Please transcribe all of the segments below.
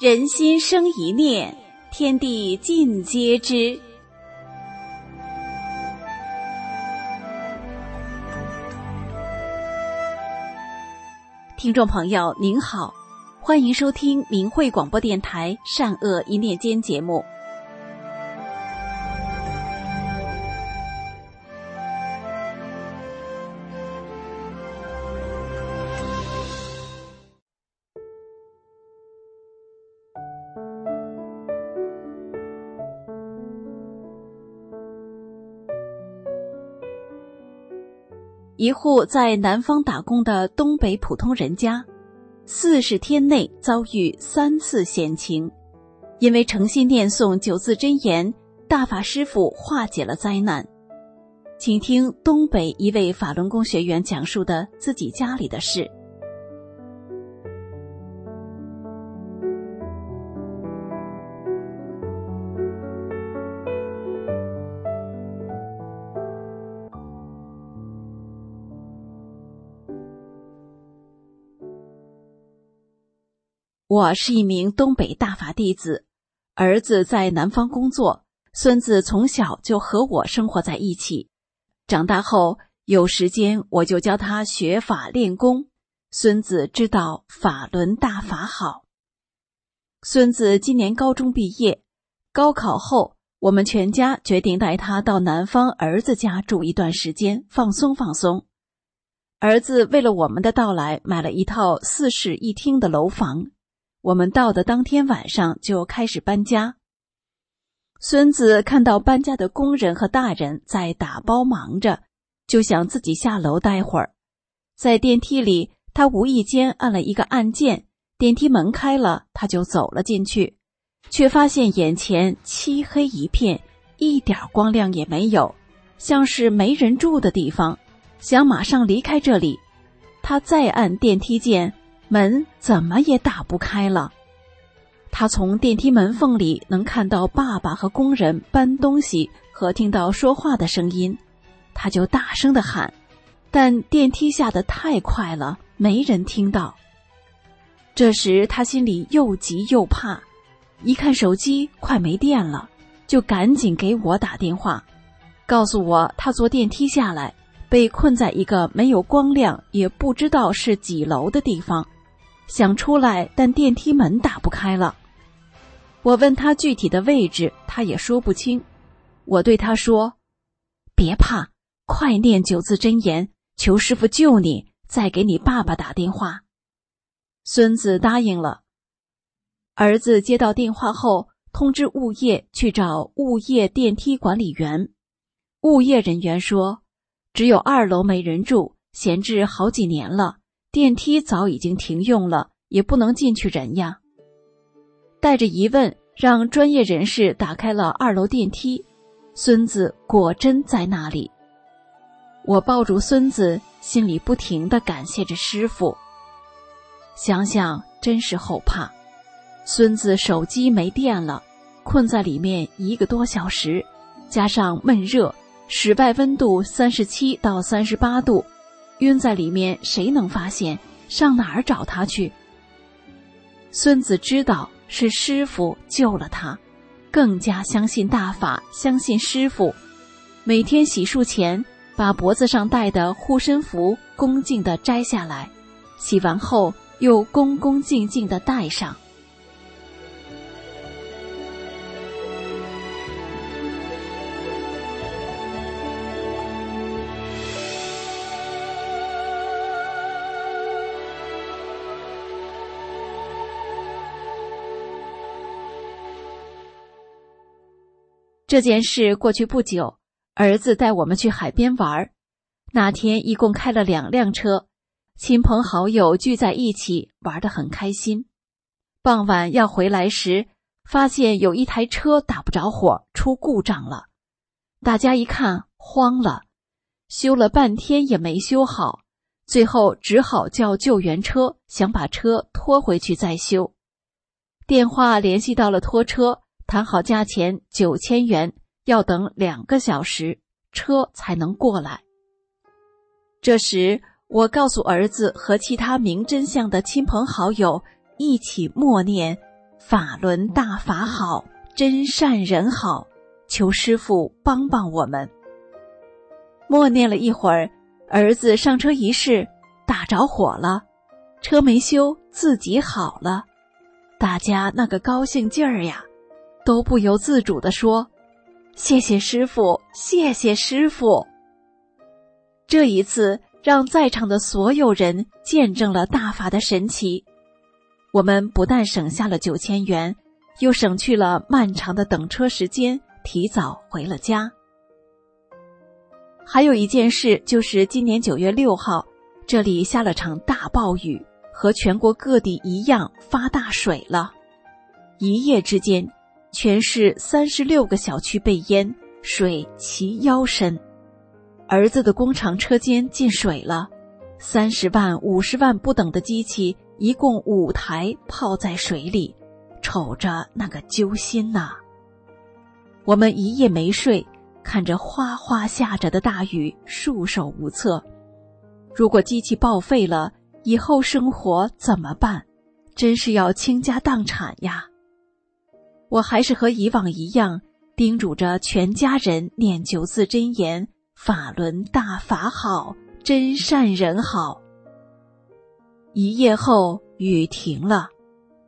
人心生一念，天地尽皆知。听众朋友您好，欢迎收听明慧广播电台《善恶一念间》节目。一户在南方打工的东北普通人家，四十天内遭遇三次险情，因为诚心念诵九字真言，大法师父化解了灾难。请听东北一位法轮功学员讲述的自己家里的事。我是一名东北大法弟子，儿子在南方工作，孙子从小就和我生活在一起。长大后有时间，我就教他学法练功。孙子知道法轮大法好。孙子今年高中毕业，高考后，我们全家决定带他到南方儿子家住一段时间，放松放松。儿子为了我们的到来，买了一套四室一厅的楼房。我们到的当天晚上就开始搬家。孙子看到搬家的工人和大人在打包忙着，就想自己下楼待会儿。在电梯里，他无意间按了一个按键，电梯门开了，他就走了进去，却发现眼前漆黑一片，一点光亮也没有，像是没人住的地方。想马上离开这里，他再按电梯键。门怎么也打不开了，他从电梯门缝里能看到爸爸和工人搬东西和听到说话的声音，他就大声的喊，但电梯下的太快了，没人听到。这时他心里又急又怕，一看手机快没电了，就赶紧给我打电话，告诉我他坐电梯下来，被困在一个没有光亮也不知道是几楼的地方。想出来，但电梯门打不开了。我问他具体的位置，他也说不清。我对他说：“别怕，快念九字真言，求师傅救你，再给你爸爸打电话。”孙子答应了。儿子接到电话后，通知物业去找物业电梯管理员。物业人员说：“只有二楼没人住，闲置好几年了。”电梯早已经停用了，也不能进去人呀。带着疑问，让专业人士打开了二楼电梯，孙子果真在那里。我抱住孙子，心里不停的感谢着师傅。想想真是后怕，孙子手机没电了，困在里面一个多小时，加上闷热，室外温度三十七到三十八度。晕在里面，谁能发现？上哪儿找他去？孙子知道是师傅救了他，更加相信大法，相信师傅。每天洗漱前，把脖子上戴的护身符恭敬的摘下来，洗完后又恭恭敬敬的戴上。这件事过去不久，儿子带我们去海边玩。那天一共开了两辆车，亲朋好友聚在一起玩得很开心。傍晚要回来时，发现有一台车打不着火，出故障了。大家一看慌了，修了半天也没修好，最后只好叫救援车，想把车拖回去再修。电话联系到了拖车。谈好价钱九千元，要等两个小时车才能过来。这时，我告诉儿子和其他明真相的亲朋好友一起默念法轮大法好，真善人好，求师傅帮帮我们。默念了一会儿，儿子上车一试，打着火了，车没修，自己好了。大家那个高兴劲儿呀，都不由自主的说：“谢谢师傅，谢谢师傅。”这一次，让在场的所有人见证了大法的神奇。我们不但省下了九千元，又省去了漫长的等车时间，提早回了家。还有一件事，就是今年九月六号，这里下了场大暴雨，和全国各地一样发大水了。一夜之间，全市三十六个小区被淹，水齐腰深。儿子的工厂车间进水了，三十万、五十万不等的机器，一共五台泡在水里，瞅着那个揪心呐。我们一夜没睡。看着哗哗下着的大雨，束手无策。如果机器报废了，以后生活怎么办？真是要倾家荡产呀！我还是和以往一样，叮嘱着全家人念九字真言：“法轮大法好，真善人好。”一夜后，雨停了，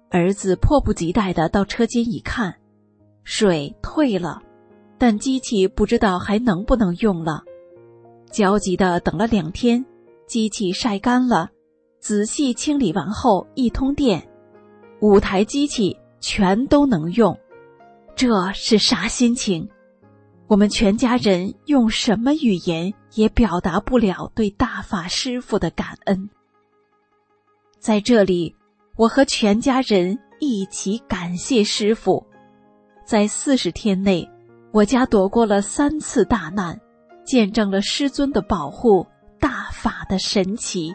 儿子迫不及待的到车间一看，水退了。但机器不知道还能不能用了，焦急的等了两天，机器晒干了，仔细清理完后一通电，五台机器全都能用，这是啥心情？我们全家人用什么语言也表达不了对大法师傅的感恩。在这里，我和全家人一起感谢师傅，在四十天内。我家躲过了三次大难，见证了师尊的保护，大法的神奇。